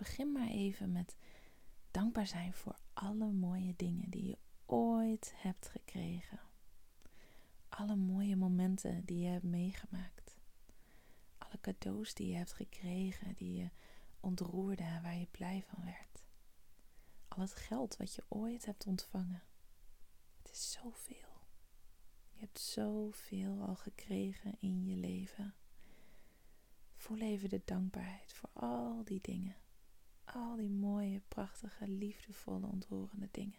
Begin maar even met dankbaar zijn voor alle mooie dingen die je ooit hebt gekregen. Alle mooie momenten die je hebt meegemaakt. Alle cadeaus die je hebt gekregen, die je ontroerde en waar je blij van werd. Al het geld wat je ooit hebt ontvangen. Het is zoveel. Je hebt zoveel al gekregen in je leven. Voel even de dankbaarheid voor al die dingen. Al die mooie, prachtige, liefdevolle, ontroerende dingen.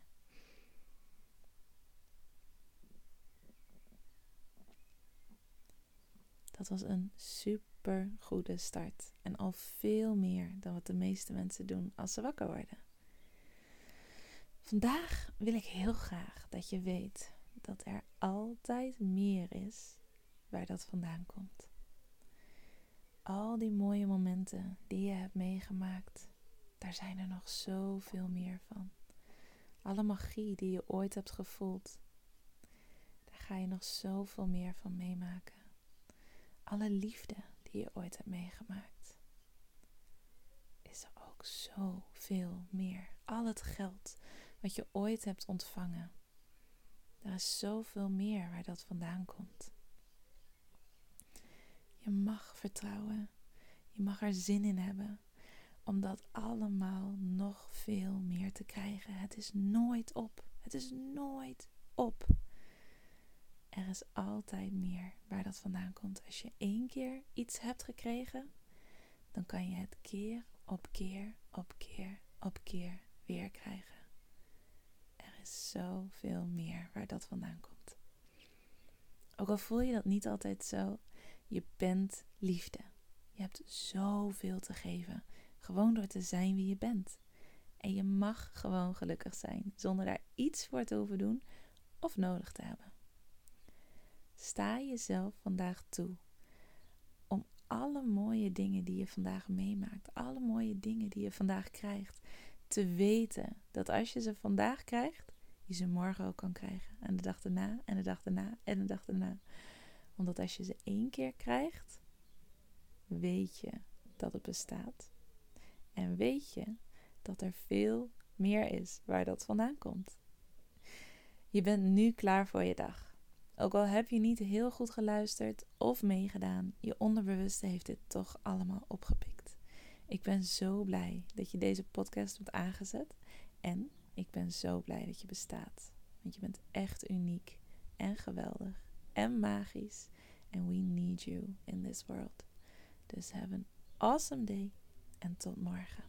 Dat was een super goede start. En al veel meer dan wat de meeste mensen doen als ze wakker worden. Vandaag wil ik heel graag dat je weet dat er altijd meer is waar dat vandaan komt. Al die mooie momenten die je hebt meegemaakt, daar zijn er nog zoveel meer van. Alle magie die je ooit hebt gevoeld, daar ga je nog zoveel meer van meemaken. Alle liefde die je ooit hebt meegemaakt, is er ook zoveel meer. Al het geld wat je ooit hebt ontvangen, er is zoveel meer waar dat vandaan komt. Je mag vertrouwen. Je mag er zin in hebben om dat allemaal nog veel meer te krijgen. Het is nooit op. Het is nooit op. Er is altijd meer waar dat vandaan komt. Als je één keer iets hebt gekregen, dan kan je het keer op keer op keer op keer weer krijgen. Er is zoveel meer waar dat vandaan komt. Ook al voel je dat niet altijd zo, je bent liefde. Je hebt zoveel te geven. Gewoon door te zijn wie je bent. En je mag gewoon gelukkig zijn, zonder daar iets voor te hoeven doen of nodig te hebben. Sta jezelf vandaag toe om alle mooie dingen die je vandaag meemaakt, alle mooie dingen die je vandaag krijgt, te weten dat als je ze vandaag krijgt, je ze morgen ook kan krijgen. En de dag daarna, en de dag daarna, en de dag daarna. Omdat als je ze één keer krijgt, weet je dat het bestaat. En weet je dat er veel meer is waar dat vandaan komt. Je bent nu klaar voor je dag. Ook al heb je niet heel goed geluisterd of meegedaan, je onderbewuste heeft dit toch allemaal opgepikt. Ik ben zo blij dat je deze podcast hebt aangezet en ik ben zo blij dat je bestaat. Want je bent echt uniek en geweldig en magisch. And we need you in this world. Dus have an awesome day en tot morgen.